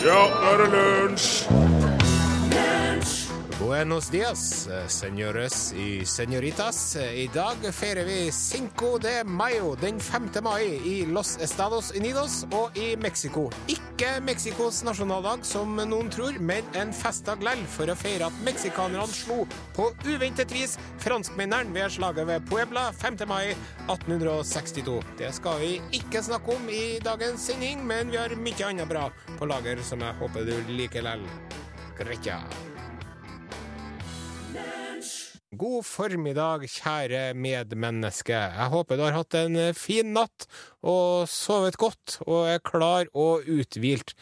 Ja, nå er det lunsj! Buenos dias, senores y senoritas. I dag feirer vi Cinco de Mayo, den 5. mai, i Los Estados Unidos og i Mexico. Ikke Mexicos nasjonaldag, som noen tror, men en festdag lell for å feire at meksikanerne slo på uventet vis franskmennene ved slaget ved Puebla 5. mai 1862. Det skal vi ikke snakke om i dagens sending, men vi har mye annet bra på lager som jeg håper du liker lell. Greit, ja. God formiddag, kjære medmenneske. Jeg håper du har hatt en fin natt og sovet godt og er klar og uthvilt.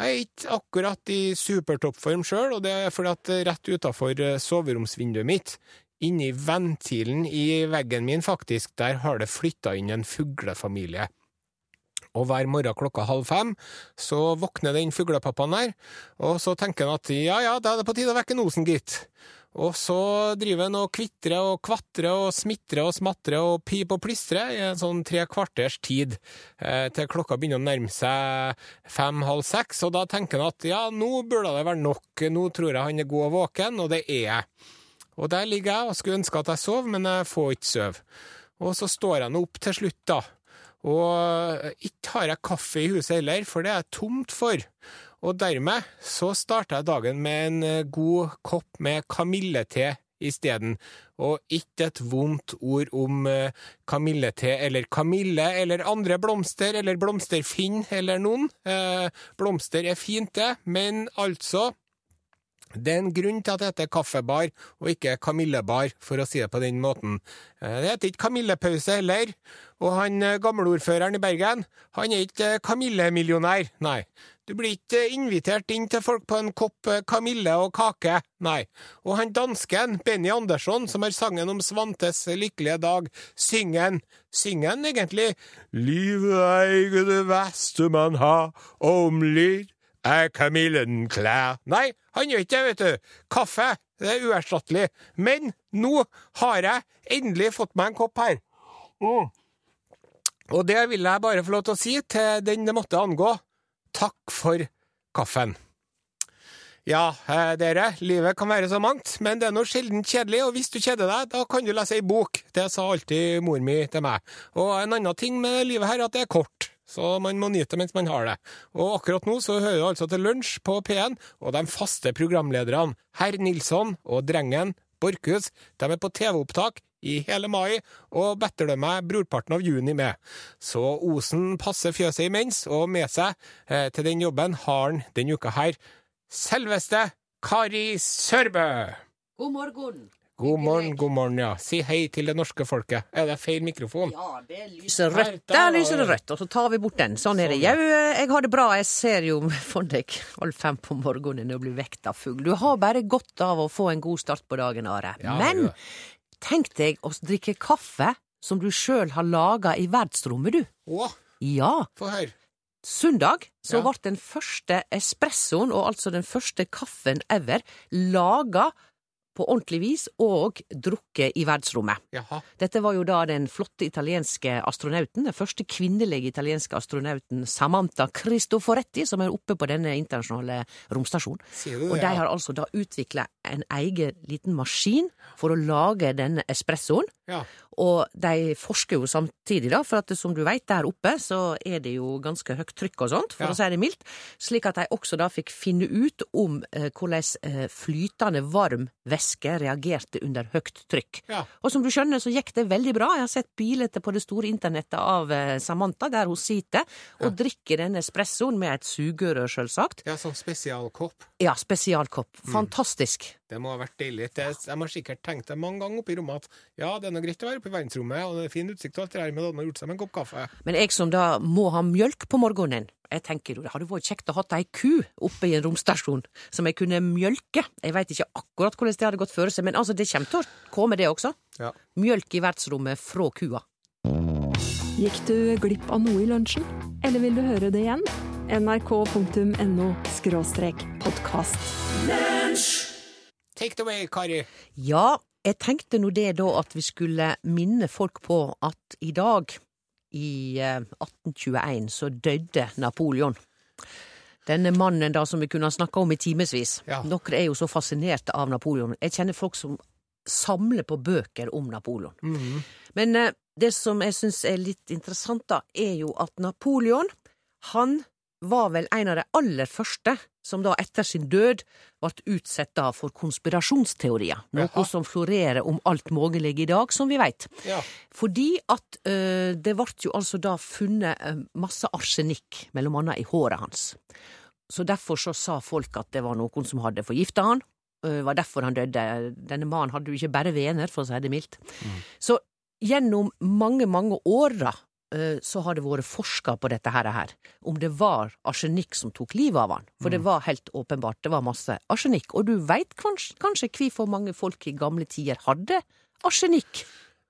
Jeg er ikke akkurat i supertoppform sjøl, og det er fordi at rett utafor soveromsvinduet mitt, inni ventilen i veggen min faktisk, der har det flytta inn en fuglefamilie. Og hver morgen klokka halv fem så våkner den fuglepappaen der, og så tenker han at ja ja, da er det på tide å vekke nosen, gitt. Og så driver han og kvitrer og kvatrer og smitrer og smatrer og piper og plystrer i en sånn tre kvarters tid, eh, til klokka begynner å nærme seg fem-halv seks, og da tenker han at ja, nå burde det være nok, nå tror jeg han er god og våken, og det er jeg. Og der ligger jeg og skulle ønske at jeg sov, men jeg får ikke sove. Og så står jeg nå opp til slutt, da. Og ikke har jeg kaffe i huset heller, for det er tomt for. Og dermed så starta jeg dagen med en god kopp med kamillete isteden, og ikke et vondt ord om kamillete eller kamille eller andre blomster eller blomsterfinn eller noen. Blomster er fint, det, men altså det er en grunn til at det heter kaffebar og ikke kamillebar, for å si det på den måten. Det heter ikke kamillepause heller, og han gamleordføreren i Bergen, han er ikke kamillemillionær, nei. Du blir ikke invitert inn til folk på en kopp kamille og kake, nei. Og han dansken, Benny Andersson, som har sangen om Svantes lykkelige dag, synger han, synger han egentlig Livet er ikke det verste man har, om lyd er kamillen klær? Nei, han gjør ikke det, vet du. Kaffe, det er uerstattelig. Men nå har jeg endelig fått meg en kopp her. Mm. Og det vil jeg bare få lov til å si til den det måtte angå. Takk for kaffen. Ja, dere, livet kan være så mangt, men det er noe sjelden kjedelig, og hvis du kjeder deg, da kan du lese ei bok. Det sa alltid mor mi til meg. Og en annen ting med livet her er at det er kort. Så man må nyte mens man har det. Og akkurat nå så hører du altså til lunsj på P1, og de faste programlederne, herr Nilsson og drengen Borchhus, de er på TV-opptak i hele mai, og better meg brorparten av juni med. Så Osen passer fjøset imens, og med seg eh, til den jobben har han denne uka her selveste Kari Sørbø. God morgen. God morgen, god morgen, ja. Si hei til det norske folket. Er det feil mikrofon? Ja, det lyser rødt. Der lyser det rødt, og så tar vi bort den. Sånn er det. Jau, jeg har det bra. Jeg ser jo for deg halv fem på morgenen og blir vekt av fugl. Du har bare godt av å få en god start på dagen, Are. Men. Tenk deg å drikke kaffe som du sjøl har laga i verdensrommet, du. Å, Ja. få høre. Søndag så Ja. ble den første espressoen, og altså den første kaffen ever, laga på ordentlig vis og drukket i verdensrommet. Jaha. Dette var jo da den flotte italienske astronauten, den første kvinnelige italienske astronauten Samantha Cristoforetti, som er oppe på denne internasjonale romstasjonen. Det, Og de har altså da utvikla en egen liten maskin for å lage denne espressoen. Ja. Og de forsker jo samtidig, da, for at som du veit, der oppe så er det jo ganske høyt trykk og sånt, for Ja. å si det mildt. Slik at de også da fikk finne ut om eh, hvordan eh, flytende varm væske reagerte under høyt trykk. Ja. Og som du skjønner, så gikk det veldig bra. Jeg har sett bilder på det store internettet av eh, Samantha, der hun sitter og drikker denne espressoen med et sugerør, sjølsagt. ja, sånn spesialkopp. Ja, spesialkopp. Mm. Det må ha vært deilig. Jeg har sikkert tenkt det mange ganger oppe i rommet at ja, det er noe greit å være oppe i verdensrommet, og det er fin utsikt og alt det der, men da hadde man gjort seg med en kopp kaffe. Men jeg som da må ha mjølk på morgenen, jeg tenker jo det hadde vært kjekt å ha ei ku oppe i en romstasjon som jeg kunne mjølke. Jeg veit ikke akkurat hvordan det hadde gått for seg, men altså, det kommer til å komme, det også. Ja. Mjølk i verdensrommet fra kua. Gikk du glipp av noe i lunsjen? Eller vil du høre det igjen? nrk.no podkast. Take it away, Kari. Ja, jeg tenkte nå det da at vi skulle minne folk på at i dag, i eh, 1821, så døde Napoleon. Denne mannen da som vi kunne snakka om i timevis. Ja. Dere er jo så fascinerte av Napoleon. Jeg kjenner folk som samler på bøker om Napoleon. Mhm. Men eh, det som jeg syns er litt interessant, da, er jo at Napoleon, han var vel en av de aller første som da etter sin død ble utsatt for konspirasjonsteorier. Noe Jaha. som florerer om alt mulig i dag, som vi vet. Ja. Fordi at eh, det ble jo altså da funnet eh, masse arsenikk, mellom annet i håret hans. Så derfor så sa folk at det var noen som hadde forgifta han. Det var derfor han døde. Denne mannen hadde jo ikke bare vener, for å si det mildt. Så gjennom mange, mange år da, så har det vært forska på dette her, om det var arsenikk som tok livet av han. For det var helt åpenbart, det var masse arsenikk. Og du veit kanskje, kanskje hvorfor mange folk i gamle tider hadde arsenikk?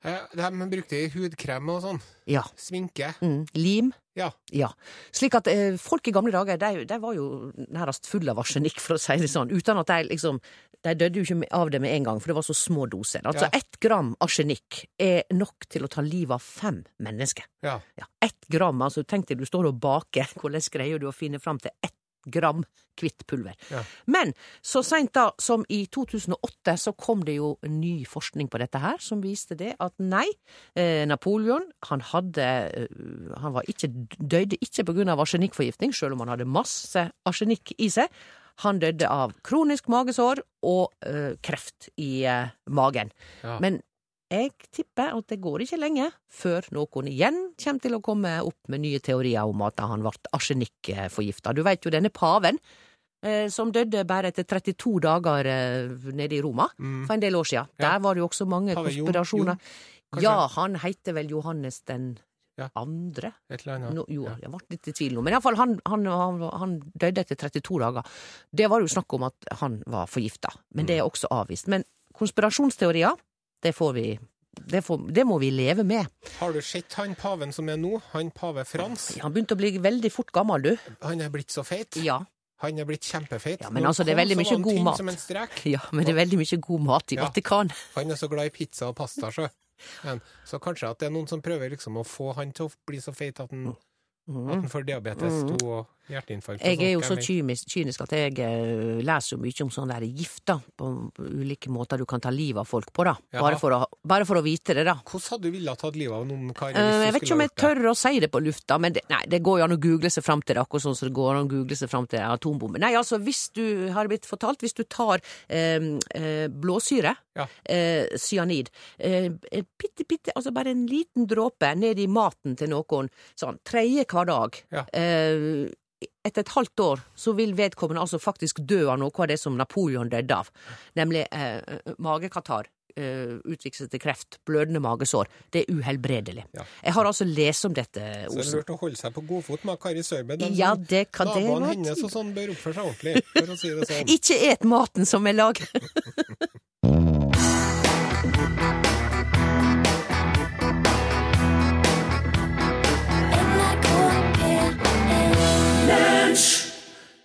Eh, De brukte hudkrem og sånn. Ja. Sminke. Mm, lim. Ja. Ja. Slik at eh, folk i gamle dager, de, de var jo nærmest fulle av arsenikk, for å si det sånn, uten at de liksom De døde jo ikke av det med en gang, for det var så små doser. Altså, Ja. ett gram arsenikk er nok til å ta livet av fem mennesker. Ja. Ja, ett gram, altså tenk deg du står og baker, hvordan greier du å finne fram til ett gram hvitt pulver? Ja. Men så seint da som i 2008 så kom det jo ny forskning på dette her, som viste det at nei, eh, Napoleon han hadde eh, Han var ikke, døde ikke av arsenikkforgiftning, selv om han hadde masse arsenikk i seg. Han døde av kronisk magesår og uh, kreft i uh, magen. Ja. Men jeg tipper at det går ikke lenge før noen igjen kommer til å komme opp med nye teorier om at han ble arsenikkforgifta. Du veit jo denne paven eh, som døde bare etter 32 dager eh, nede i Roma Mm. for en del år siden. Ja. Der var det jo også mange konspirasjoner. Ja, han heter vel Johannes den Ja. andre? Et eller annet. No, jo, Ja. jeg ble litt i tvil nå. Men iallfall, han, han, han, han døde etter 32 dager. Det var jo snakk om at han var forgifta, men det er også avvist. Men konspirasjonsteorier, det får vi det, får, det må vi leve med. Har du sett han paven som er nå? Han pave Frans? Han begynte å bli veldig fort gammel, du. Han er blitt så feit. Ja. Han er blitt kjempefeit. Ja, men altså, det er veldig mye god mat. Ja, men det er veldig mye god mat i Ja. Vatikan. Han er så glad i pizza og pasta, sjø. Så kanskje at det er noen som prøver liksom å få han til å bli så feit at han, at han får diabetes. 2 og hjerteinfarkt. og Jeg er jo så kynisk, kynisk at jeg eh, leser jo mye om sånne der gifter på ulike måter du kan ta livet av folk på, da. Bare for, å, bare for å vite det, da. Hvordan hadde du villet tatt livet av noen, Kari? Eh, jeg vet ikke om jeg tør å si det på lufta, men det, nei, det går jo an å google seg fram til det, akkurat sånn som det går an å google seg fram til atombombe. Nei, altså, hvis du har blitt fortalt, hvis du tar eh, eh, blåsyre, Ja. eh, cyanid, eh, bitte, bitte, altså bare en liten dråpe ned i maten til noen, sånn tredje hver dag, Ja. eh, etter et halvt år så vil vedkommende altså faktisk dø av noe av det som Napoleon døde av, nemlig eh, magekatarr. Uh, utvikle til kreft, blødende magesår. Det er uhelbredelig. Ja. Jeg har altså lest om dette, Så det er Osen. lurt å holde seg på godfot med Kari Sørbø. Ja, det kan det Naboene være. hennes og sånn bør oppføre seg ordentlig, for å si det sånn. Ikke et maten som er laget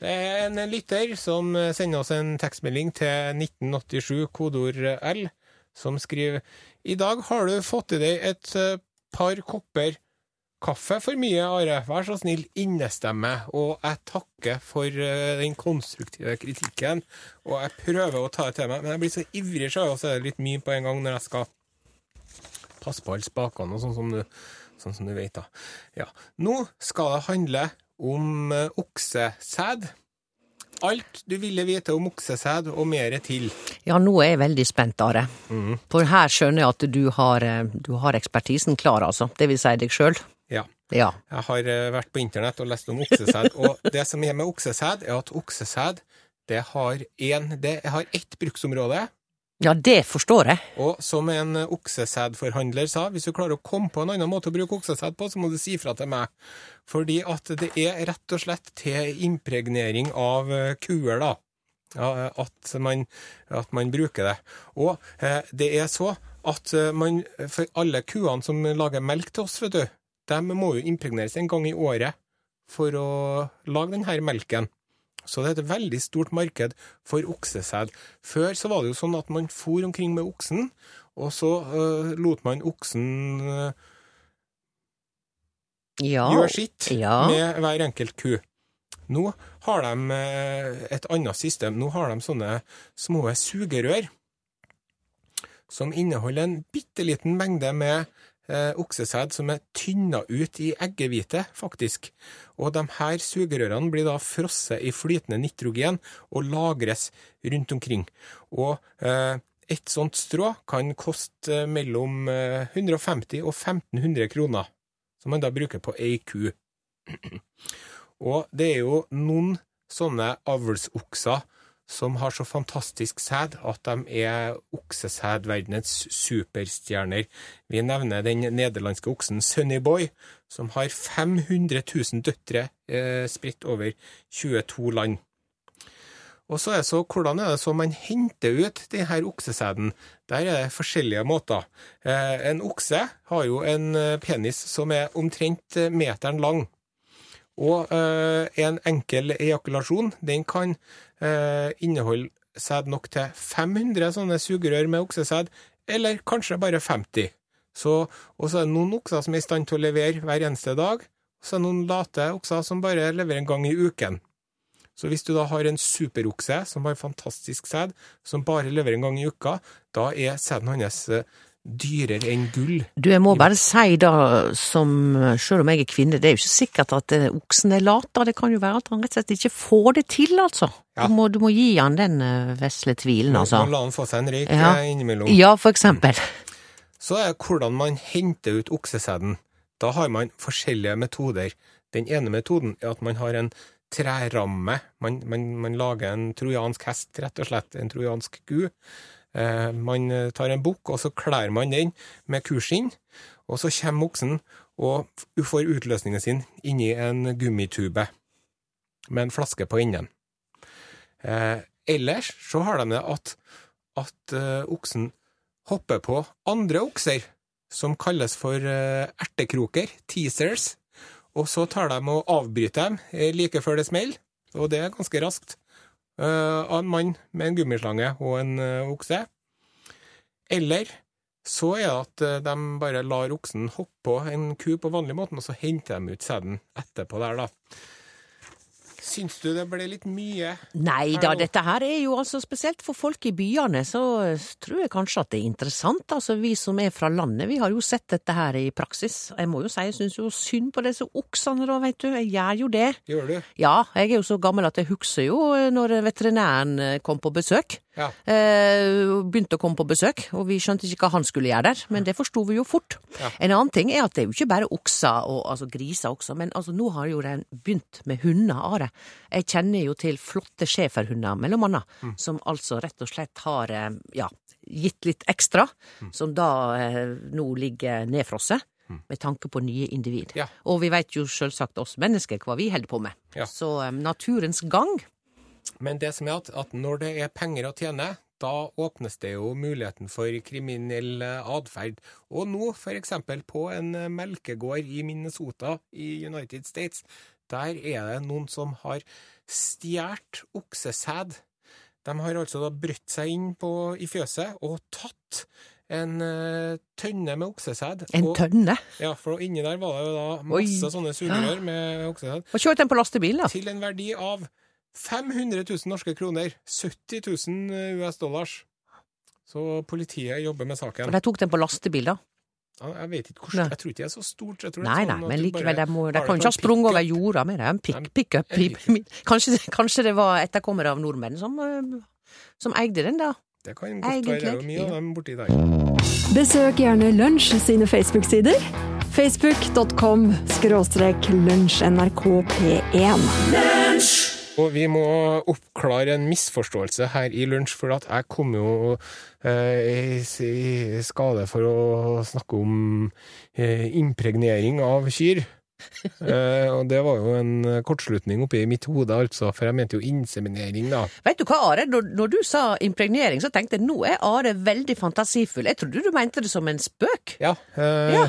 Det er en lytter som sender oss en tekstmelding til 1987, kodord L, som skriver I dag har du fått i deg et eh, par kopper kaffe for mye, Are. Vær så snill, innestemme. Og jeg takker for eh, den konstruktive kritikken, og jeg prøver å ta det til meg, men jeg blir så ivrig, så er det litt mye på en gang når jeg skal passe på alle spakene, og sånn som du, sånn som du vet, da. Ja. Nå skal det handle om eh, oksesæd. Alt du ville vite om oksesæd, og mer til. Ja, nå er jeg veldig spent, Are. Mm. For her skjønner jeg at du har, eh, du har ekspertisen klar, altså. Det vil si deg sjøl. Ja. Ja. Jeg har eh, vært på internett og lest om oksesæd, og det som er med oksesæd, er at oksesæd det har, en, det har ett bruksområde. Ja, det forstår jeg. Og som en oksesædforhandler sa, hvis du klarer å komme på en annen måte å bruke oksesæd på, så må du si fra til meg. Fordi at det er rett og slett til impregnering av eh, kuer, da. Ja, at, man, at man bruker det. Og eh, det er så at eh, man, for alle kuene som lager melk til oss, vet du, de må jo impregneres en gang i året for å lage denne melken. Så det er et veldig stort marked for oksesæd. Før så var det jo sånn at man for omkring med oksen, og så uh, lot man oksen uh, Ja. gjøre sitt Ja. med hver enkelt ku. Nå har de uh, et annet system. Nå har de sånne små sugerør som inneholder en bitte liten mengde med eh, oksesæd som er tynna ut i eggehvite, faktisk. Og de her sugerørene blir da frosset i flytende nitrogen og lagres rundt omkring. Og eh, et sånt strå kan koste mellom eh, 150 og 1500 kroner, som man da bruker på ei ku. Og det er jo noen sånne avlsokser som har så fantastisk sæd at de er oksesædverdenens superstjerner. Vi nevner den nederlandske oksen Sunnyboy, som har 500 000 døtre eh, spredt over 22 land. Og så er det så, Hvordan er det så man henter ut denne oksesæden? Der er det forskjellige måter. Eh, en okse har jo en eh, penis som er omtrent eh, meteren lang. Og eh, en enkel ejakulasjon den kan eh, inneholde sæd nok til 500 sånne sugerør med oksesæd, eller kanskje bare 50. Så, og så er det noen okser som er i stand til å levere hver eneste dag, og så er det noen late okser som bare leverer en gang i uken. Så hvis du da har en superokse som har fantastisk sæd, som bare leverer en gang i uka, da er sæden hans eh, dyrere enn gull. Du, jeg må bare si da, som selv om jeg er kvinne, det er jo ikke sikkert at eh, oksen er lat, da. Det kan jo være at han rett og slett ikke får det til, altså. Ja. Du, må, du må gi han den eh, vesle tvilen, altså. Man la han få seg en røyk Ja. eh, innimellom. Ja, for eksempel. Så er det hvordan man henter ut oksesæden. Da har man forskjellige metoder. Den ene metoden er at man har en treramme. Man, man, man lager en trojansk hest, rett og slett. En trojansk ku. Eh, man eh, tar en bukk, og så klær man den med kuskinn. Og så kommer oksen og får utløsningen sin inni en gummitube med en flaske på enden. Eh, ellers så har de det at, at oksen hopper på andre okser, som kalles for ertekroker, teasers, og så tar de og avbryter dem like før det smeller, og det er ganske raskt, av en mann med en gummislange og en eh, okse. Eller så er det at eh, de bare lar oksen hoppe på en ku på vanlig måte, og så henter de ut sæden etterpå der, da. Syns du det ble litt mye? Nei da, dette her er jo altså spesielt for folk i byene, så eh, tror jeg kanskje at det er interessant. Altså vi som er fra landet, vi har jo sett dette her i praksis. Jeg må jo si jeg syns jo synd på disse oksene da, veit du. Jeg gjør jo det. Gjør du? Ja, jeg er jo så gammel at jeg husker jo eh, når veterinæren eh, kom på besøk. Ja. Eh, begynte å komme på besøk, og vi skjønte ikke hva han skulle gjøre der, men det forsto vi jo fort. Ja. En annen ting er at det er jo ikke bare okser, og, altså griser også, men altså nå har jo den begynt med hunder, Are. Jeg kjenner jo til flotte schæferhunder, mellom annet, Mm. som altså rett og slett har eh, ja, gitt litt ekstra, Mm. som da eh, nå ligger nedfrosset. Med tanke på nye individ. Ja. Og vi veit jo selvsagt oss mennesker hva vi holder på med. Ja. Så um, naturens gang Men det som er at, at når det er penger å tjene, da åpnes det jo muligheten for kriminell eh, atferd. Og nå, eksempel på en eh, melkegård i Minnesota i United States, der er det noen som har stjålet oksesæd. De har altså da brutt seg inn på, i fjøset og tatt en eh, tønne med oksesæd. En og, tønne. Ja, for inni der var det jo da masse Oi. sånne sugerør med oksesæd Og kjørt den på lastebil, da. til en verdi av 500 000 norske kroner. 70 000 US dollars. Så politiet jobber med For Og de tok den på lastebil, da. Ja, Jeg vet ikke hvordan, Jeg tror ikke det er så stort. Jeg tror er Nei, sånn nei, men likevel, de, må, de kan ikke ha sprunget over jorda med det. En pickup. kanskje, kanskje det var etterkommere av nordmenn som, eh, som eide den, da. Det kan godt være. Det er jo mye av dem borti der. Besøk gjerne Lunsj sine Facebook-sider. Facebook.com skråstrek lunsjnrkp1. Og vi må oppklare en misforståelse her i lunsj, for at jeg kom jo eh, i, skade for å snakke om eh, impregnering av kyr. Eh, og det var jo en kortslutning oppi mitt hode, altså, for jeg mente jo inseminering, da. Vet du hva, Are? Når, når du sa impregnering, så tenkte jeg nå er Are veldig fantasifull. Jeg trodde du mente det som en spøk. Ja. Eh, Ja.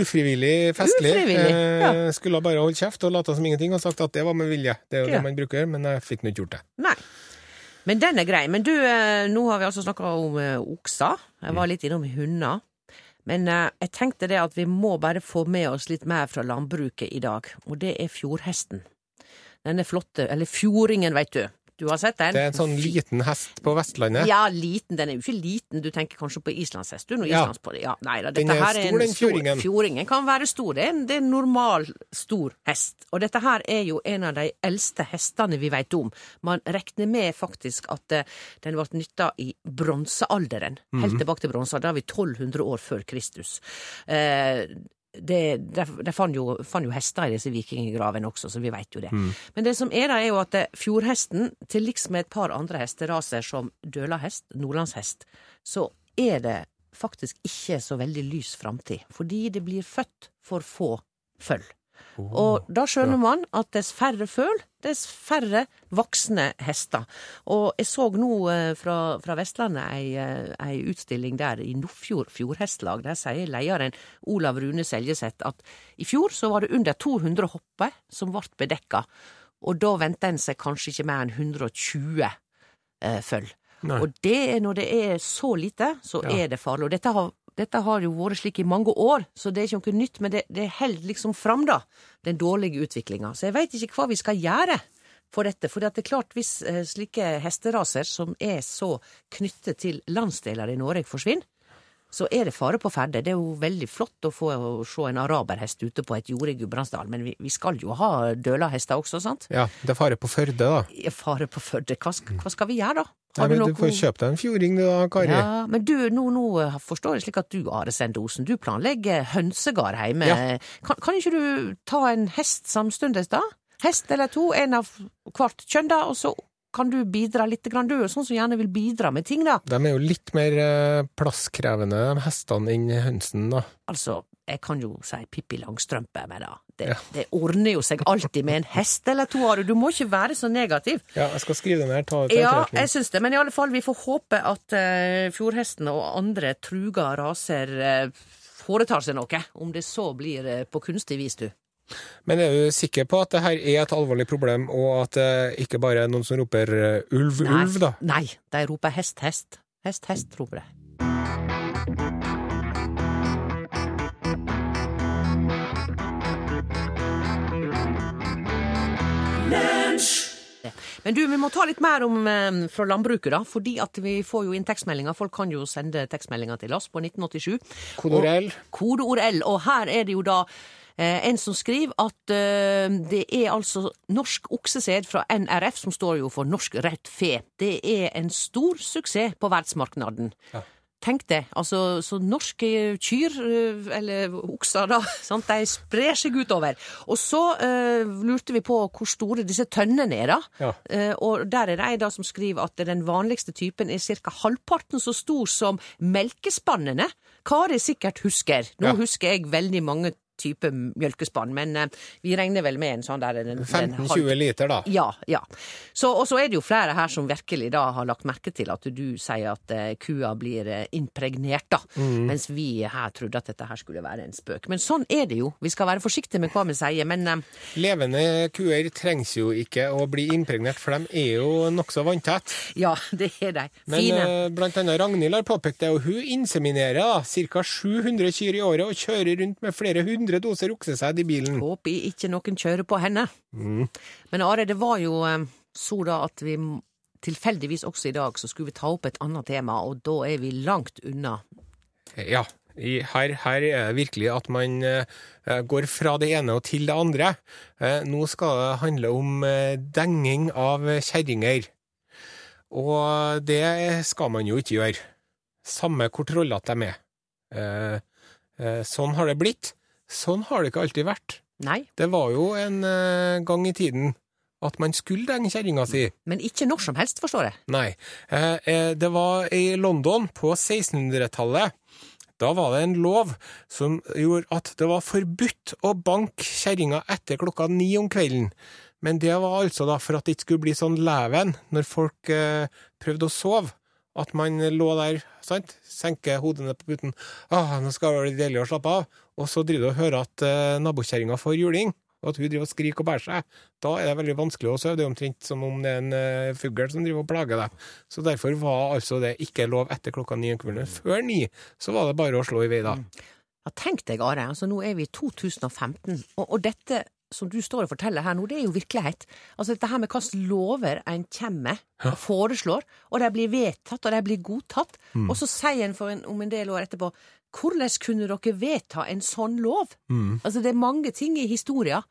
Ufrivillig festlig. Ufrivillig, ja. Eh, skulle bare holdt kjeft og late som ingenting og sagt at det var med vilje. Det er jo Ja. det man bruker, men jeg fikk nå ikke gjort det. Nei. Men den er grei. Men du, eh, nå har vi altså snakka om eh, okser. Jeg Mm. var litt innom hunder. Men eh, jeg tenkte det at vi må bare få med oss litt mer fra landbruket i dag, og det er fjordhesten. Denne flotte, eller fjordingen, veit du. Du har sett den? Det er en sånn liten hest på Vestlandet. Ja, liten. Den er jo ikke liten. Du tenker kanskje på islandshest. Du, når Ja. islands på det. Ja, nei da, Den er her er stor, en den fjordingen. Fjordingen kan være stor. Det er en, det er en normal, stor hest. Og dette her er jo en av de eldste hestene vi veit om. Man regner med faktisk at eh, den ble nytta i bronsealderen. Mhm. Helt tilbake til bronsealderen. Da er vi 1200 år før Kristus. Eh, det, de, de fant, jo, fant jo hester i disse vikinggravene også, så vi veit jo det. Mm. Men det som er da, er jo at eh, fjordhesten, til liks med et par andre hesteraser som dølahest, nordlandshest, så er det faktisk ikke så veldig lys framtid. Fordi det blir født for få føll. Og da skjønner man at dess færre føl, dess færre voksne hester. Og jeg så nå eh, fra, fra Vestlandet ei, eh, ei utstilling der i Nordfjord fjordhestlag. Der sier lederen Olav Rune Seljeseth at i fjor så var det under 200 hopper som ble bedekka. Og da venter en seg kanskje ikke mer enn 120 eh, føll. Nei. Og det når det er så lite, så Ja. er det farlig. Og dette har, dette har jo vært slik i mange år, så det er ikke noe nytt, men det, det holder liksom fram, da, den dårlige utviklinga. Så jeg veit ikke hva vi skal gjøre for dette. For det er klart, hvis eh, slike hesteraser som er så knyttet til landsdeler i Norge, forsvinner, så er det fare på ferde. Det er jo veldig flott å få se en araberhest ute på et jorde i Gudbrandsdalen, men vi, vi skal jo ha dølahester også, sant? Ja, det er fare på Førde, da. Fare på Førde. Hva, hva skal vi gjøre, da? Nei, men du får kjøpe deg en fjording du da, Kari. Ja, men du, nå, nå forstår jeg slik at du, Are Sendosen, du planlegger hønsegard hjemme. Ja. Kan, kan ikke du ta en hest samstundes, da? Hest eller to, en av hvert kjønn, da, og så kan du bidra litt, grann, du er jo sånn som gjerne vil bidra med ting, da. De er jo litt mer eh, plasskrevende, de hestene, enn hønsen, da. Altså, jeg kan jo si Pippi Langstrømpe, men da, det, Ja. det ordner jo seg alltid med en hest eller to. Du må ikke være så negativ. Ja, jeg skal skrive det ned. Ta det til Ja, jeg syns det, men i alle fall, vi får håpe at uh, fjordhesten og andre truga raser uh, foretar seg noe, om det så blir uh, på kunstig vis, du. Men er du sikker på at det her er et alvorlig problem, og at det ikke bare er noen som roper ulv, ulv, ulv, da? Nei, de roper hest, hest. Hest, hest, roper de. Men du, vi må ta litt mer om eh, fra landbruket, da. Fordi at vi får jo inn tekstmeldinger. Folk kan jo sende tekstmeldinger til oss på 1987. Kodeord L. Kodeord L. Og her er det jo da eh, en som skriver at eh, det er altså norsk oksesæd fra NRF, som står jo for Norsk Rødt Fe. Det er en stor suksess på verdensmarkedet. Ja. Tenk det. Altså, så norske kyr, eh, eller okser, da, sant, de sprer seg utover. Og så eh, lurte vi på hvor store disse tønnene er, da. Ja. Eh, og der er det ei da som skriver at den vanligste typen er ca. halvparten så stor som melkespannene. Kari sikkert husker. Nå Ja. husker jeg veldig mange typer mjølkespann, men eh, vi regner vel med en sånn der en- en halv- 15-20 liter, da. ja, ja. Så, og så er det jo flere her som virkelig da har lagt merke til at du sier at eh, kua blir eh, impregnert, da. Mm. Mens vi her trodde at dette her skulle være en spøk. Men sånn er det jo. Vi skal være forsiktige med hva vi sier, men Levende kuer trengs jo ikke å bli impregnert, for de er jo nokså vanntett. ja, det er de. Fine. Men blant annet Ragnhild har påpekt det, og hun inseminerer ca. 700 kyr i året og kjører rundt med flere hundre doser oksesæd i bilen. Håper ikke noen kjører på henne. Mm. Men Are, det var jo eh, så da at vi tilfeldigvis også i dag så skulle vi ta opp et annet tema, og da er vi langt unna. Ja, her, her er det virkelig at man eh, går fra det ene og til det andre. Eh, nå skal det handle om eh, denging av kjerringer. Og det skal man jo ikke gjøre. Samme hvor trollete de er. Eh, eh, sånn har det blitt. Sånn har det ikke alltid vært. Nei, Det var jo en eh, gang i tiden at man skulle denge kjerringa si. men ikke når som helst, forstår jeg. Nei. Eh, eh, det var i London på 1600-tallet. Da var det en lov som gjorde at det var forbudt å banke kjerringa etter klokka ni om kvelden. Men det var altså da for at det ikke skulle bli sånn leven når folk eh, prøvde å sove. At man lå der, sant, senker hodet ned på puten. Ah, nå skal det bli deilig å slappe av. Og så driver du og hører at eh, nabokjerringa får juling, og at hun driver og skriker og bærer seg. Da er det veldig vanskelig å sove. Det er omtrent som om det er en uh, fugl som driver og plager deg. Så derfor var altså det ikke lov etter klokka ni om kvelden. Før ni så var det bare å slå i vei, da. Ja, tenk deg, Are. Altså, nå er vi i 2015, og, og dette som du står og forteller her nå, det er jo virkelighet. Altså dette her med hvilke lover en kommer og foreslår, og de blir vedtatt, og de blir godtatt, Mm. og så sier en, for en om en del år etterpå hvordan kunne dere vedta en sånn lov? Mm. Altså det er mange ting i historia.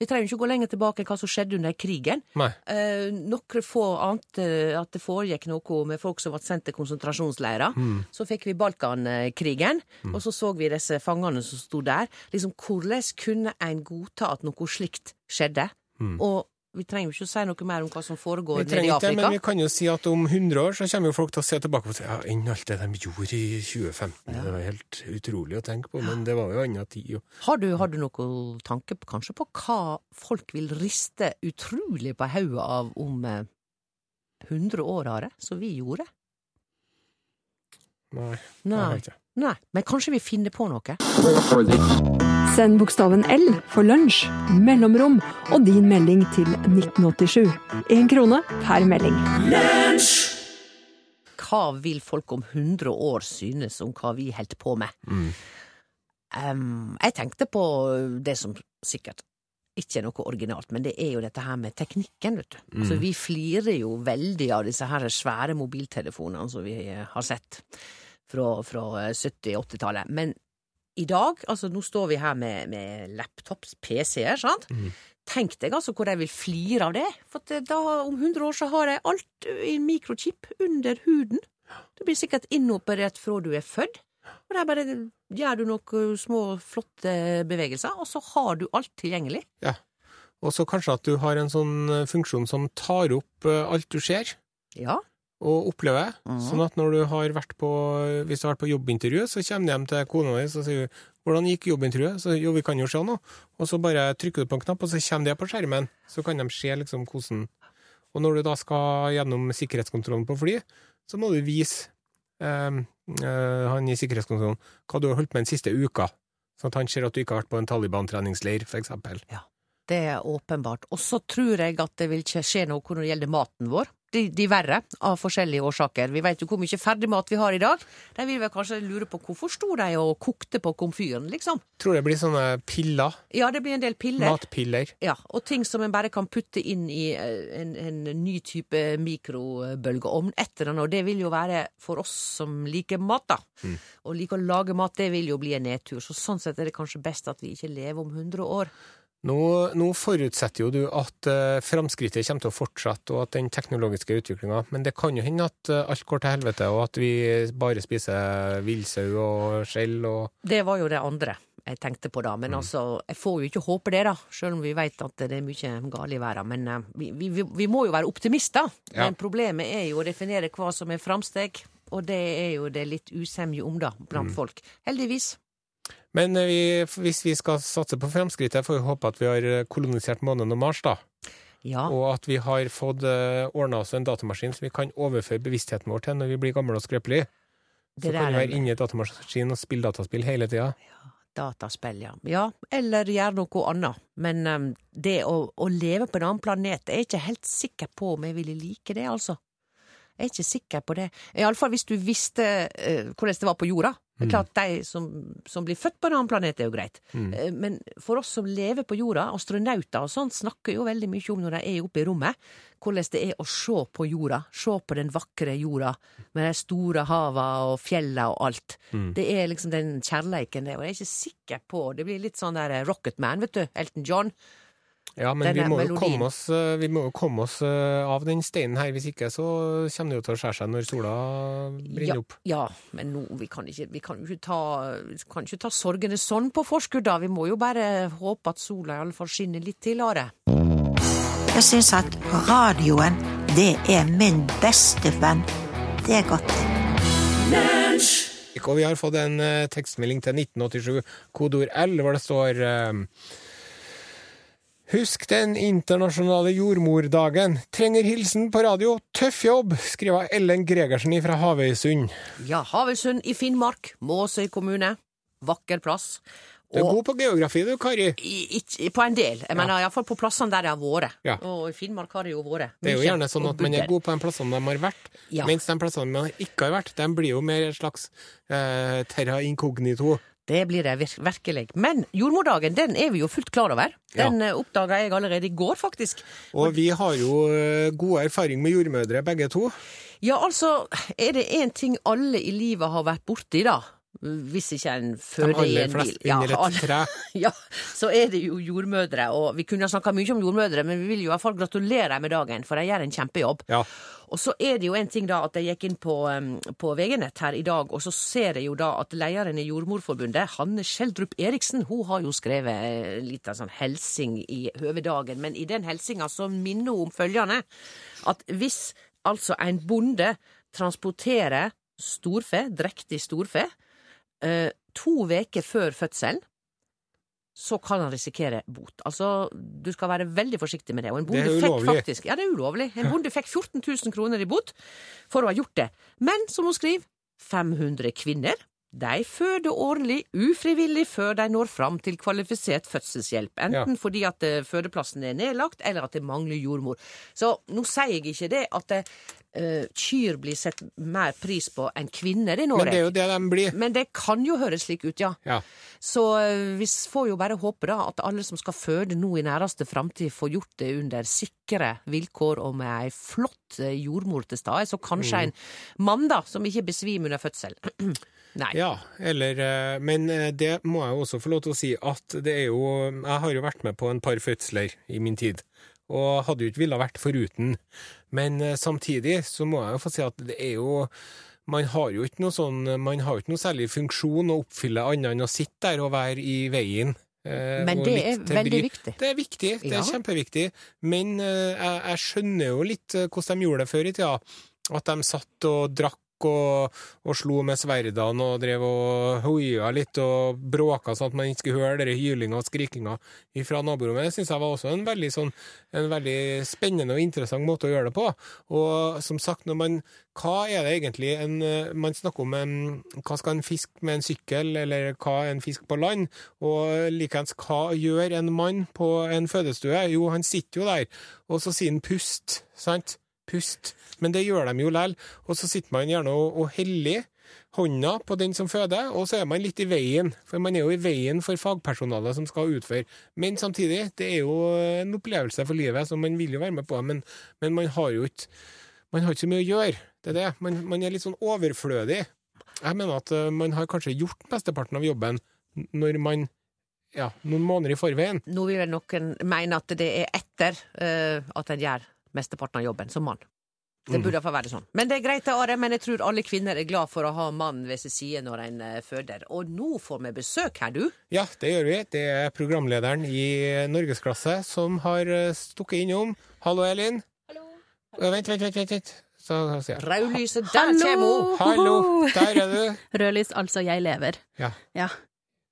Vi trenger ikke å gå lenger tilbake enn hva som skjedde under krigen. Nei. Eh, Noen få ante at det foregikk noe med folk som ble sendt til konsentrasjonsleirer. Så fikk vi Balkankrigen, og så så vi disse fangene som sto der. Liksom, Hvordan kunne en godta at noe slikt skjedde? Og vi trenger jo ikke å si noe mer om hva som foregår Vi nede i ikke det, men vi kan jo si at om 100 år så kommer jo folk til å se tilbake si ja, enn alt det de gjorde i 2015. Det var helt utrolig å tenke på, men det var jo annen tid. Og... Har du, har du noen tanke på, kanskje på hva folk vil riste utrolig på hodet av om eh, 100 år, Are, som vi gjorde? Nei, Nei. Nei, men kanskje vi finner på noe? Send bokstaven L for lunsj, mellomrom og din melding til 1987. Én krone per melding. Lunsj! Hva vil folk om 100 år synes om hva vi holdt på med? Em, jeg tenkte på det som sikkert ikke er noe originalt, men det er jo dette her med teknikken, vet du. Altså, vi flirer jo veldig av disse her svære mobiltelefonene som vi har sett fra, fra eh, 70- 80-tallet. Men i dag, altså nå står vi her med, med laptops, PC-er, sant? Tenk deg altså hvor de vil flire av det. For eh, da, om 100 år så har de alt i en mikrochip under huden. Du blir sikkert innoperert fra du er født. Og der bare gjør du noen små, flotte bevegelser, og så har du alt tilgjengelig. Ja. Og så kanskje at du har en sånn eh, funksjon som tar opp eh, alt du ser Ja. Og oppleve. Mhm. Sånn at når du har vært på, hvis du har vært på jobbintervju, så kommer du hjem til kona di og sier 'Hvordan gikk jobbintervjuet?' Så jo, vi kan jo se noe. Og så bare trykker du på en knapp, og så kommer det på skjermen. Så kan de se liksom hvordan Og når du da skal gjennom sikkerhetskontrollen på fly, så må du vise eh, eh, han i sikkerhetskontrollen hva du har holdt med den siste uka. Sånn at han ser at du ikke har vært på en Taliban-treningsleir, for eksempel. Det er åpenbart. Og så tror jeg at det vil ikke skje noe når det gjelder maten vår. De, de verre, av forskjellige årsaker. Vi vet jo hvor mye ferdigmat vi har i dag. De vil vel kanskje lure på hvorfor sto de og kokte på komfyren, liksom. Tror det blir sånne piller. Ja, det blir en del piller. Matpiller. Ja, og ting som en bare kan putte inn i eh, en, en ny type mikrobølgeovn etter den, og det vil jo være for oss som liker mat, da. Og liker å lage mat, det vil jo bli en nedtur. Så sånn sett er det kanskje best at vi ikke lever om 100 år. Nå, nå forutsetter jo du at uh, framskrittet kommer til å fortsette, og at den teknologiske utviklinga Men det kan jo hende at uh, alt går til helvete, og at vi bare spiser villsau og skjell og Det var jo det andre jeg tenkte på da, men Mm. altså, jeg får jo ikke håpe det, da. Selv om vi vet at det er mye galt i verden. Men uh, vi, vi, vi- må jo være optimister. Ja. Men problemet er jo å definere hva som er framsteg, og det er jo det litt usemje om, da, blant Mm. folk. Heldigvis. Men eh, vi, hvis vi skal satse på framskrittet, får vi håpe at vi har eh, kolonisert månen og Mars, da. Ja. Og at vi har fått uh, ordna oss en datamaskin som vi kan overføre bevisstheten vår til når vi blir gamle og skrøpelige. Så kan vi være inni datamaskin og spille dataspill hele tida. Dataspill, ja. ja. Eller gjøre noe annet. Men um, det å, å leve på en annen planet, jeg er ikke helt sikker på om jeg ville like det, altså. Jeg er ikke sikker på det. Iallfall hvis du visste uh, hvordan det var på jorda. Det er klart, de som, som blir født på en annen planet, er jo greit. Mm. men for oss som lever på jorda, astronauter og sånt, snakker jo veldig mye om når de er oppe i rommet, hvordan det er å se på jorda. Se på den vakre jorda med de store hava og fjella og alt. Det er liksom den kjærleiken der, og jeg er ikke sikker på Det blir litt sånn der Rocketman, vet du. Elton John. Ja, men vi må, jo komme oss, eh, vi må jo komme oss eh, av den steinen her. Hvis ikke så kommer det jo til å skjære seg når sola brenner Ja, opp. ja, men nå, vi kan ikke, vi kan jo ikke ta, kan ikke ta sorgene sånn på forskudd, da. Vi må jo bare håpe at sola i alle fall skinner litt til, Are. Jeg syns at radioen, det er min beste venn. Det er godt. Og vi har fått en eh, tekstmelding til 1987, kodord L, hvor det står Husk den internasjonale jordmordagen. Trenger hilsen på radio. Tøff jobb, skriver Ellen Gregersen fra Havøysund. Ja, Havøysund i Finnmark, Måsøy kommune. Vakker plass. Du er god på geografi du, Kari. i, i, på en del. Jeg mener iallfall på plassene der jeg har vært. Ja. Og i Finnmark har det jo vært. Det er jo gjerne sånn at man er god på de plassene de har vært, Ja. mens de plassene man ikke har vært, de blir jo mer et slags eh, terra incognito. Det blir det vir virkelig. Men jordmordagen den er vi jo fullt klar over. Den ja. oppdaga jeg allerede i går, faktisk. Og vi har jo god erfaring med jordmødre, begge to. Ja, altså, er det én ting alle i livet har vært borti, da, hvis ikke en føder i en bil. Ja, alle, ja, så er det jo jordmødre. Og vi kunne ha snakka mye om jordmødre, men vi vil jo i hvert fall gratulere med dagen, for de gjør en kjempejobb. Ja. Og så er det jo en ting da at jeg gikk inn på, på VG-nett her i dag, og så ser jeg jo da at lederen i Jordmorforbundet, Hanne Skjeldrup Eriksen, hun har jo skrevet litt av sånn helsing i høvedagen, men i den helsinga så minner hun om følgende at hvis altså en bonde transporterer storfe, drektig storfe, eh, to uker før fødselen, så kan han risikere bot. Altså, du skal være veldig forsiktig med det. Og en bonde det er ulovlig. Fikk faktisk, ja, det er ulovlig. En bonde fikk 14 000 kroner i bot for å ha gjort det. Men, som hun skriver, 500 kvinner de føder årlig ufrivillig før de når fram til kvalifisert fødselshjelp. Enten ja. fordi at eh, fødeplassen er nedlagt, eller at det mangler jordmor. Så nå sier jeg ikke det at uh, kyr blir sett mer pris på enn kvinner i Norge. Men det er jo det de blir. Men det kan jo høres slik ut, ja. ja. Så uh, vi får jo bare håpe da at alle som skal føde nå i næreste framtid, får gjort det under sikre vilkår og med ei flott jordmor til stede. Så kanskje mm. en mann da, som ikke besvimer under fødsel. Nei. Ja, eller Men det må jeg også få lov til å si at det er jo Jeg har jo vært med på en par fødsler i min tid og hadde jo ikke villet vært foruten. Men eh, samtidig så må jeg jo få si at det er jo man har jo ikke noe sånn, man har jo ikke noe særlig funksjon å oppfylle annet enn å sitte der og være i veien. Eh, Men det er veldig viktig. Det er viktig, det er ja. kjempeviktig. Men eh, jeg, jeg, skjønner jo litt hvordan de gjorde det før i tida. At de satt og drakk og, og, slo med sverdene og drev og hoia litt og bråka sånn at man ikke skulle høre hylinga og skrikinga fra naborommet. Det syns jeg var også en veldig, sånn, en veldig, spennende og interessant måte å gjøre det på. Og som sagt, når man hva er det egentlig en, man snakker om en, hva skal en fisk med en sykkel, eller hva er en fisk på land? Og likeens, hva gjør en mann på en fødestue? Jo, han sitter jo der, og så sier han pust, sant? Pust. Men det gjør de jo likevel. Og så sitter man gjerne og, og heller hånda på den som føder, og så er man litt i veien. For man er jo i veien for fagpersonalet som skal utføre. Men samtidig, det er jo en opplevelse for livet, så man vil jo være med på det. Men, men man har jo ikke man har ikke så mye å gjøre. Det er det. Man, man er litt sånn overflødig. Jeg mener at uh, man har kanskje gjort mesteparten av jobben når man ja, noen måneder i forveien. Nå vil vel noen mene at det er etter uh, at en gjør mesteparten av jobben som mann. Det burde iallfall være sånn. Men det er greit, Are. Men jeg tror alle kvinner er glad for å ha mannen ved sin side når en uh, føder. Og nå får vi besøk her, du. Ja, det gjør vi. Det er programlederen i Norgesklasse som har uh, stukket innom. Hallo, Elin. Hallo. Uh, vent, vent, vent. vent. Så, så, Rødlyset, der kommer hun! Hallo, der er du. Rødlys, altså jeg lever. Ja. ja.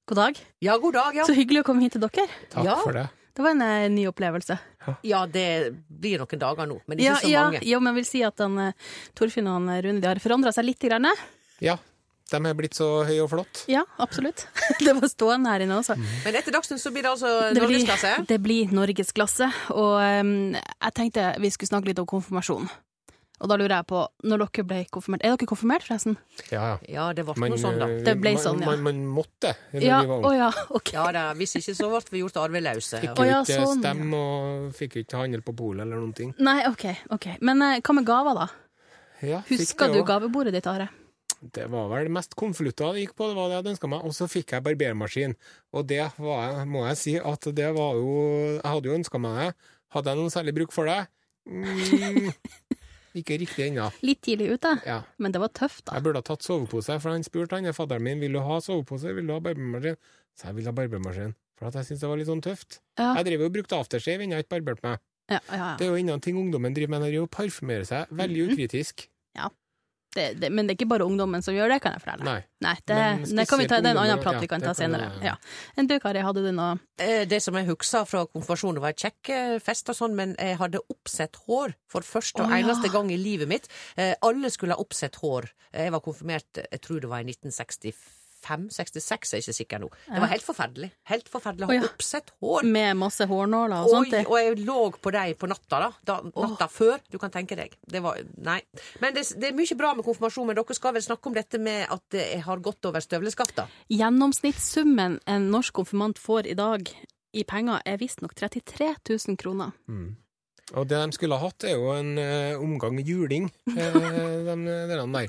God dag. Ja, god dag, ja. Så hyggelig å komme hit til dere. Takk ja. for det. Det var en uh, ny opplevelse. Ja, det blir noen dager nå, men ikke ja, så ja, mange. Jo, men jeg vil si at han, uh, Torfinn og han, Rune de har forandra seg litt. Grann. Ja. De er blitt så høye og flott. Ja, absolutt. det var stående her inne også. Mm. Men etter Dagsnytt så blir det altså norgesklasse? Det blir norgesklasse. Og um, jeg tenkte vi skulle snakke litt om konfirmasjon. Og da lurer jeg på, når dere ble konfirmert Er dere konfirmert, forresten? Ja, ja. Ja, det ble noe sånn, da. eh, Det ble sånn, ja. Man, man, man måtte. Ja, å ja, ok. Ja, da, Hvis ikke så ble vi gjort arveløse. Fikk jo ja, ikke sånn, stemme og fikk jo ikke handel på polet eller noen ting. Nei, ok. ok. Men eh, hva med gaver, da? Ja, Husker du også. gavebordet ditt, Are? Det var vel mest konvolutter det gikk på, det var det jeg hadde ønska meg. Og så fikk jeg barbermaskin. Og det var, må jeg si at det var jo Jeg hadde jo ønska meg det. Hadde jeg noen særlig bruk for det? Mm, ikke riktig ennå. Litt tidlig ute, Ja. men det var tøft, da. Jeg burde ha tatt sovepose, for han spurte han fadderen min vil du ha sovepose, vil du ha barbermaskin. Så jeg vil ha barbermaskin, for at jeg syntes det var litt sånn tøft. Ja, Jeg driver jo og brukte aftershave ennå, jeg ikke barbert meg. ja, ja. Det er jo innen ting ungdommen driver med, det er jo å parfymere seg veldig ukritisk. Det, det, men det er ikke bare ungdommen som gjør det, kan jeg fortelle. Nei. Nei, det, Men det kan vi ta, det er en annen prat ja, vi kan ta kan senere. Ja. Enn du, Kari, hadde du noe Eh, Det som jeg husker fra konfirmasjonen, var en kjekk eh, fest og sånn, men jeg hadde oppsett hår for første og Å, ja. eneste gang i livet mitt. Eh, Alle skulle ha oppsett hår. Jeg var konfirmert, jeg tror det var i 65, er ikke sikker nå. Det var helt forferdelig. Helt forferdelig Jeg har ja. oppsett hår. Med masse hårnåler og sånt. Oi, og jeg lå på deg på natta, da. da natta før. Du kan tenke deg. Det var Nei. Men det, det er mye bra med konfirmasjon, men dere skal vel snakke om dette med at det har gått over støvleskafta? Gjennomsnittssummen en norsk konfirmant får i dag i penger, er visstnok 33 000 kroner. Og det de skulle ha hatt, er jo en uh, omgang juling, Uh, de delene der.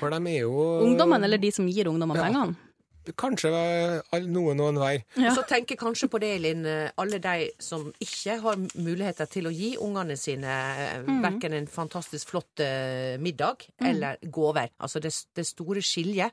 For de er jo Ungdommen, eller de som gir ungdommene Ja. pengene? Kanskje eh, all- noen og enhver. Ja. Så tenker kanskje på det, Linn, eh, alle de som ikke har muligheter til å gi ungene sine eh, Mm. verken en fantastisk flott eh, middag eller gaver. Altså det, det store skiljet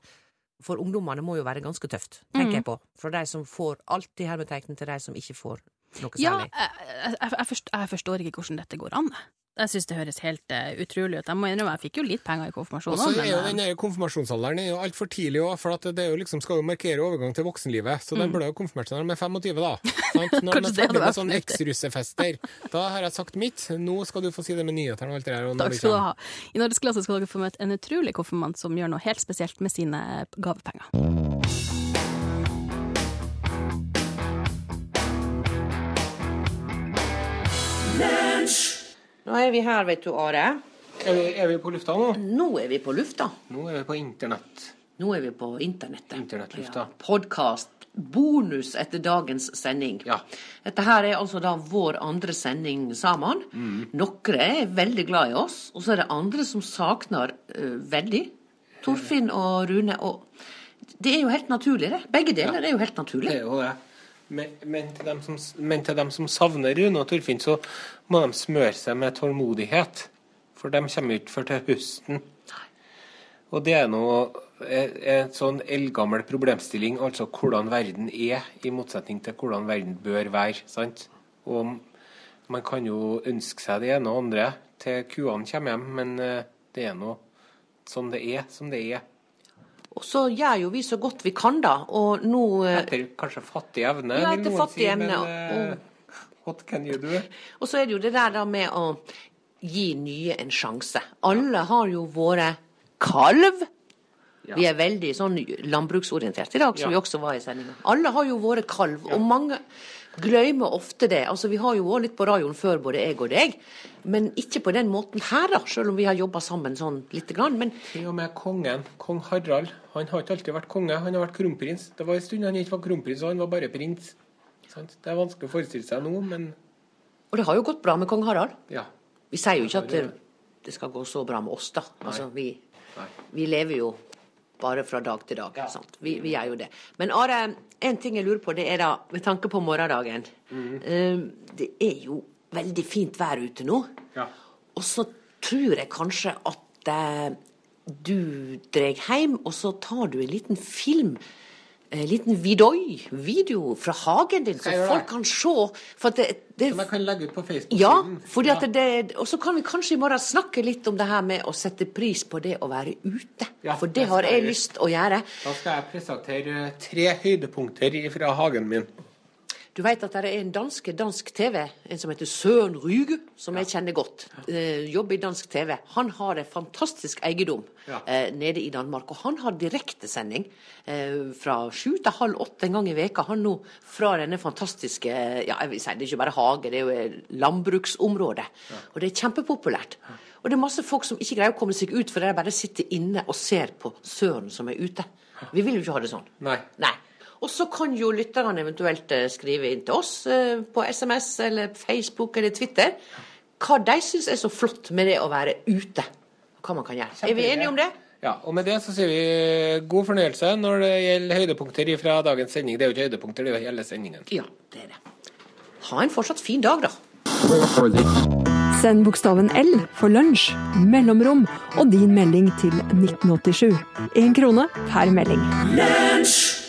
for ungdommene må jo være ganske tøft, Mm. tenker jeg på. Fra de som får alt i hermetegn til de som ikke får noe Ja, særlig. jeg, jeg, forstår, jeg forstår ikke hvordan dette går an. Jeg syns det høres helt uh, utrolig ut. Jeg må innrømme, jeg fikk jo litt penger i konfirmasjonen. Og så er jo men, den eh, konfirmasjonsalderen er jo altfor tidlig òg, for det jo liksom skal jo markere overgang til voksenlivet. Så de burde jo konfirmert seg når de er 25, da. Sant? Når de Mm. Er ferdig med sånn eks-russefester. Da har jeg sagt mitt. Nå skal du få si det med nyhetene og alt det der. Takk skal du ha. I Norgesklasse skal dere få møte en utrolig konfirmant som gjør noe helt spesielt med sine gavepenger. Nå er vi her, vet du, Are. Er vi, er vi på lufta nå? Nå er vi på lufta. Nå er vi på internett. Nå er vi på internettet. Internettlufta. Ja, Podkast. Bonus etter dagens sending. Ja. Dette her er altså da vår andre sending sammen. Mm. Noen er veldig glad i oss, og så er det andre som savner uh, veldig. Torfinn og Rune. Og det er jo helt naturlig, det. Begge deler er jo helt naturlig. Det er jo det. Men, men, til dem som, men til dem som savner Rune og Torfinn, så må de smøre seg med tålmodighet. For de kommer ikke før til høsten. Og det er noe en sånn eldgammel problemstilling, altså hvordan verden er, i motsetning til hvordan verden bør være. sant? Og man kan jo ønske seg det ene og andre til kuene kommer hjem, men eh, det er nå sånn det er, som det er. Og så gjør jo vi så godt vi kan, da. Og nå eh, Etter kanskje fattig evne, Ja, vil etter noen fattig si, evne, men eh, what can you do? Og så er det jo det der da med å gi nye en sjanse. Alle har jo vært kalv. Vi er veldig sånn landbruksorientert i dag, som Ja. vi også var i sendinga. Alle har jo vært kalv, og mange glemmer ofte det. Altså, Vi har jo vært litt på radioen før, både jeg og deg, men ikke på den måten her, da, selv om vi har jobba sammen sånn lite grann. Men Til og med kongen, kong Harald, han har ikke alltid vært konge, han har vært kronprins. Det var en stund han ikke var kronprins, og han var bare prins. Sant? Det er vanskelig å forestille seg nå, men Og det har jo gått bra med kong Harald. ja. Vi sier jo ikke at det, det skal gå så bra med oss, da. Altså, vi, vi lever jo bare fra dag til dag. Sant? Vi, vi gjør jo det. Men Are, en ting jeg lurer på, det er da, med tanke på morgendagen eh, Det er jo veldig fint vær ute nå. Ja. Og så tror jeg kanskje at eh, du drar hjem, og så tar du en liten film. En liten vidoi, video fra hagen din, så folk kan se. For det, det, Som jeg kan legge ut på Facebook. ja, det, og så kan vi kanskje i morgen snakke litt om det her med å sette pris på det å være ute. Ja, For det har jeg jeg. lyst å gjøre. Da skal jeg presentere eh, tre høydepunkter fra hagen min. Du vet at det er en dansk dansk TV, en som heter Søren Ryge, som jeg kjenner godt. Eh, jobber i dansk TV. Han har en fantastisk eiendom Ja. eh, nede i Danmark. Og han har direktesending eh, fra sju til halv åtte en gang i veka. Han nå fra denne fantastiske ja, jeg vil si, Det er ikke bare hage, det er jo landbruksområdet. Ja. Og det er kjempepopulært. Og det er masse folk som ikke greier å komme seg ut, for de bare sitter inne og ser på Søren som er ute. Vi vil jo ikke ha det sånn. Nei. Nei. Og så kan jo lytterne eventuelt eh, skrive inn til oss eh, på SMS eller Facebook eller Twitter hva de syns er så flott med det å være ute. og Hva man kan gjøre. Er vi enige om det? Ja, og med det så sier vi god fornøyelse når det gjelder høydepunkter fra dagens sending. Det er jo ikke høydepunkter, det er jo hele sendingen. Ja, det er det. Ha en fortsatt fin dag, da. Send bokstaven L for lunsj, mellomrom og din melding til 1987. Én krone per melding. Lunsj!